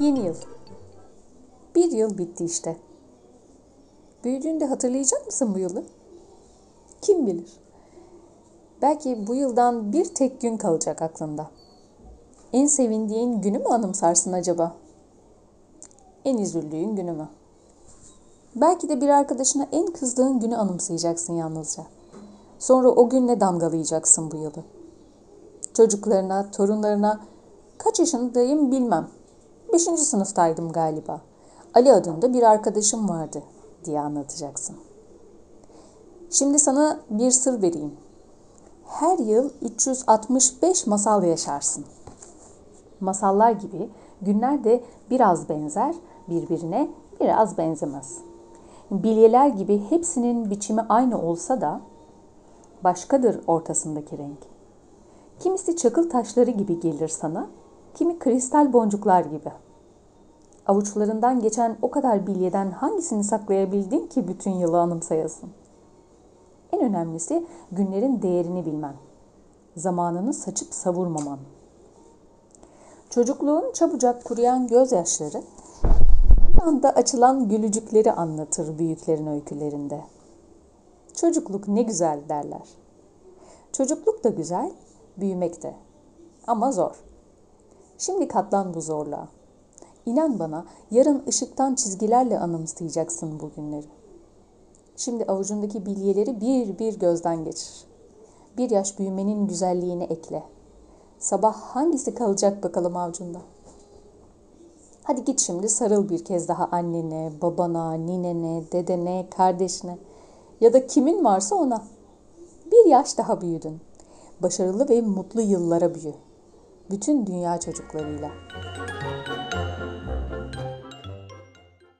Yeni yıl. Bir yıl bitti işte. Büyüdüğünde hatırlayacak mısın bu yılı? Kim bilir? Belki bu yıldan bir tek gün kalacak aklında. En sevindiğin günü mü anımsarsın acaba? En üzüldüğün günü mü? Belki de bir arkadaşına en kızdığın günü anımsayacaksın yalnızca. Sonra o günle damgalayacaksın bu yılı. Çocuklarına, torunlarına kaç yaşındayım bilmem. Beşinci sınıftaydım galiba. Ali adında bir arkadaşım vardı diye anlatacaksın. Şimdi sana bir sır vereyim. Her yıl 365 masal yaşarsın. Masallar gibi günler de biraz benzer, birbirine biraz benzemez. Bilyeler gibi hepsinin biçimi aynı olsa da başkadır ortasındaki renk. Kimisi çakıl taşları gibi gelir sana, kimi kristal boncuklar gibi. Avuçlarından geçen o kadar bilyeden hangisini saklayabildin ki bütün yılı anımsayasın? En önemlisi günlerin değerini bilmen. Zamanını saçıp savurmaman. Çocukluğun çabucak kuruyan gözyaşları bir anda açılan gülücükleri anlatır büyüklerin öykülerinde. Çocukluk ne güzel derler. Çocukluk da güzel, büyümek de. Ama zor. Şimdi katlan bu zorluğa. İnan bana yarın ışıktan çizgilerle anımsayacaksın bu günleri. Şimdi avucundaki bilyeleri bir bir gözden geçir. Bir yaş büyümenin güzelliğini ekle. Sabah hangisi kalacak bakalım avucunda? Hadi git şimdi sarıl bir kez daha annene, babana, ninene, dedene, kardeşine ya da kimin varsa ona. Bir yaş daha büyüdün. Başarılı ve mutlu yıllara büyü. Bütün dünya çocuklarıyla.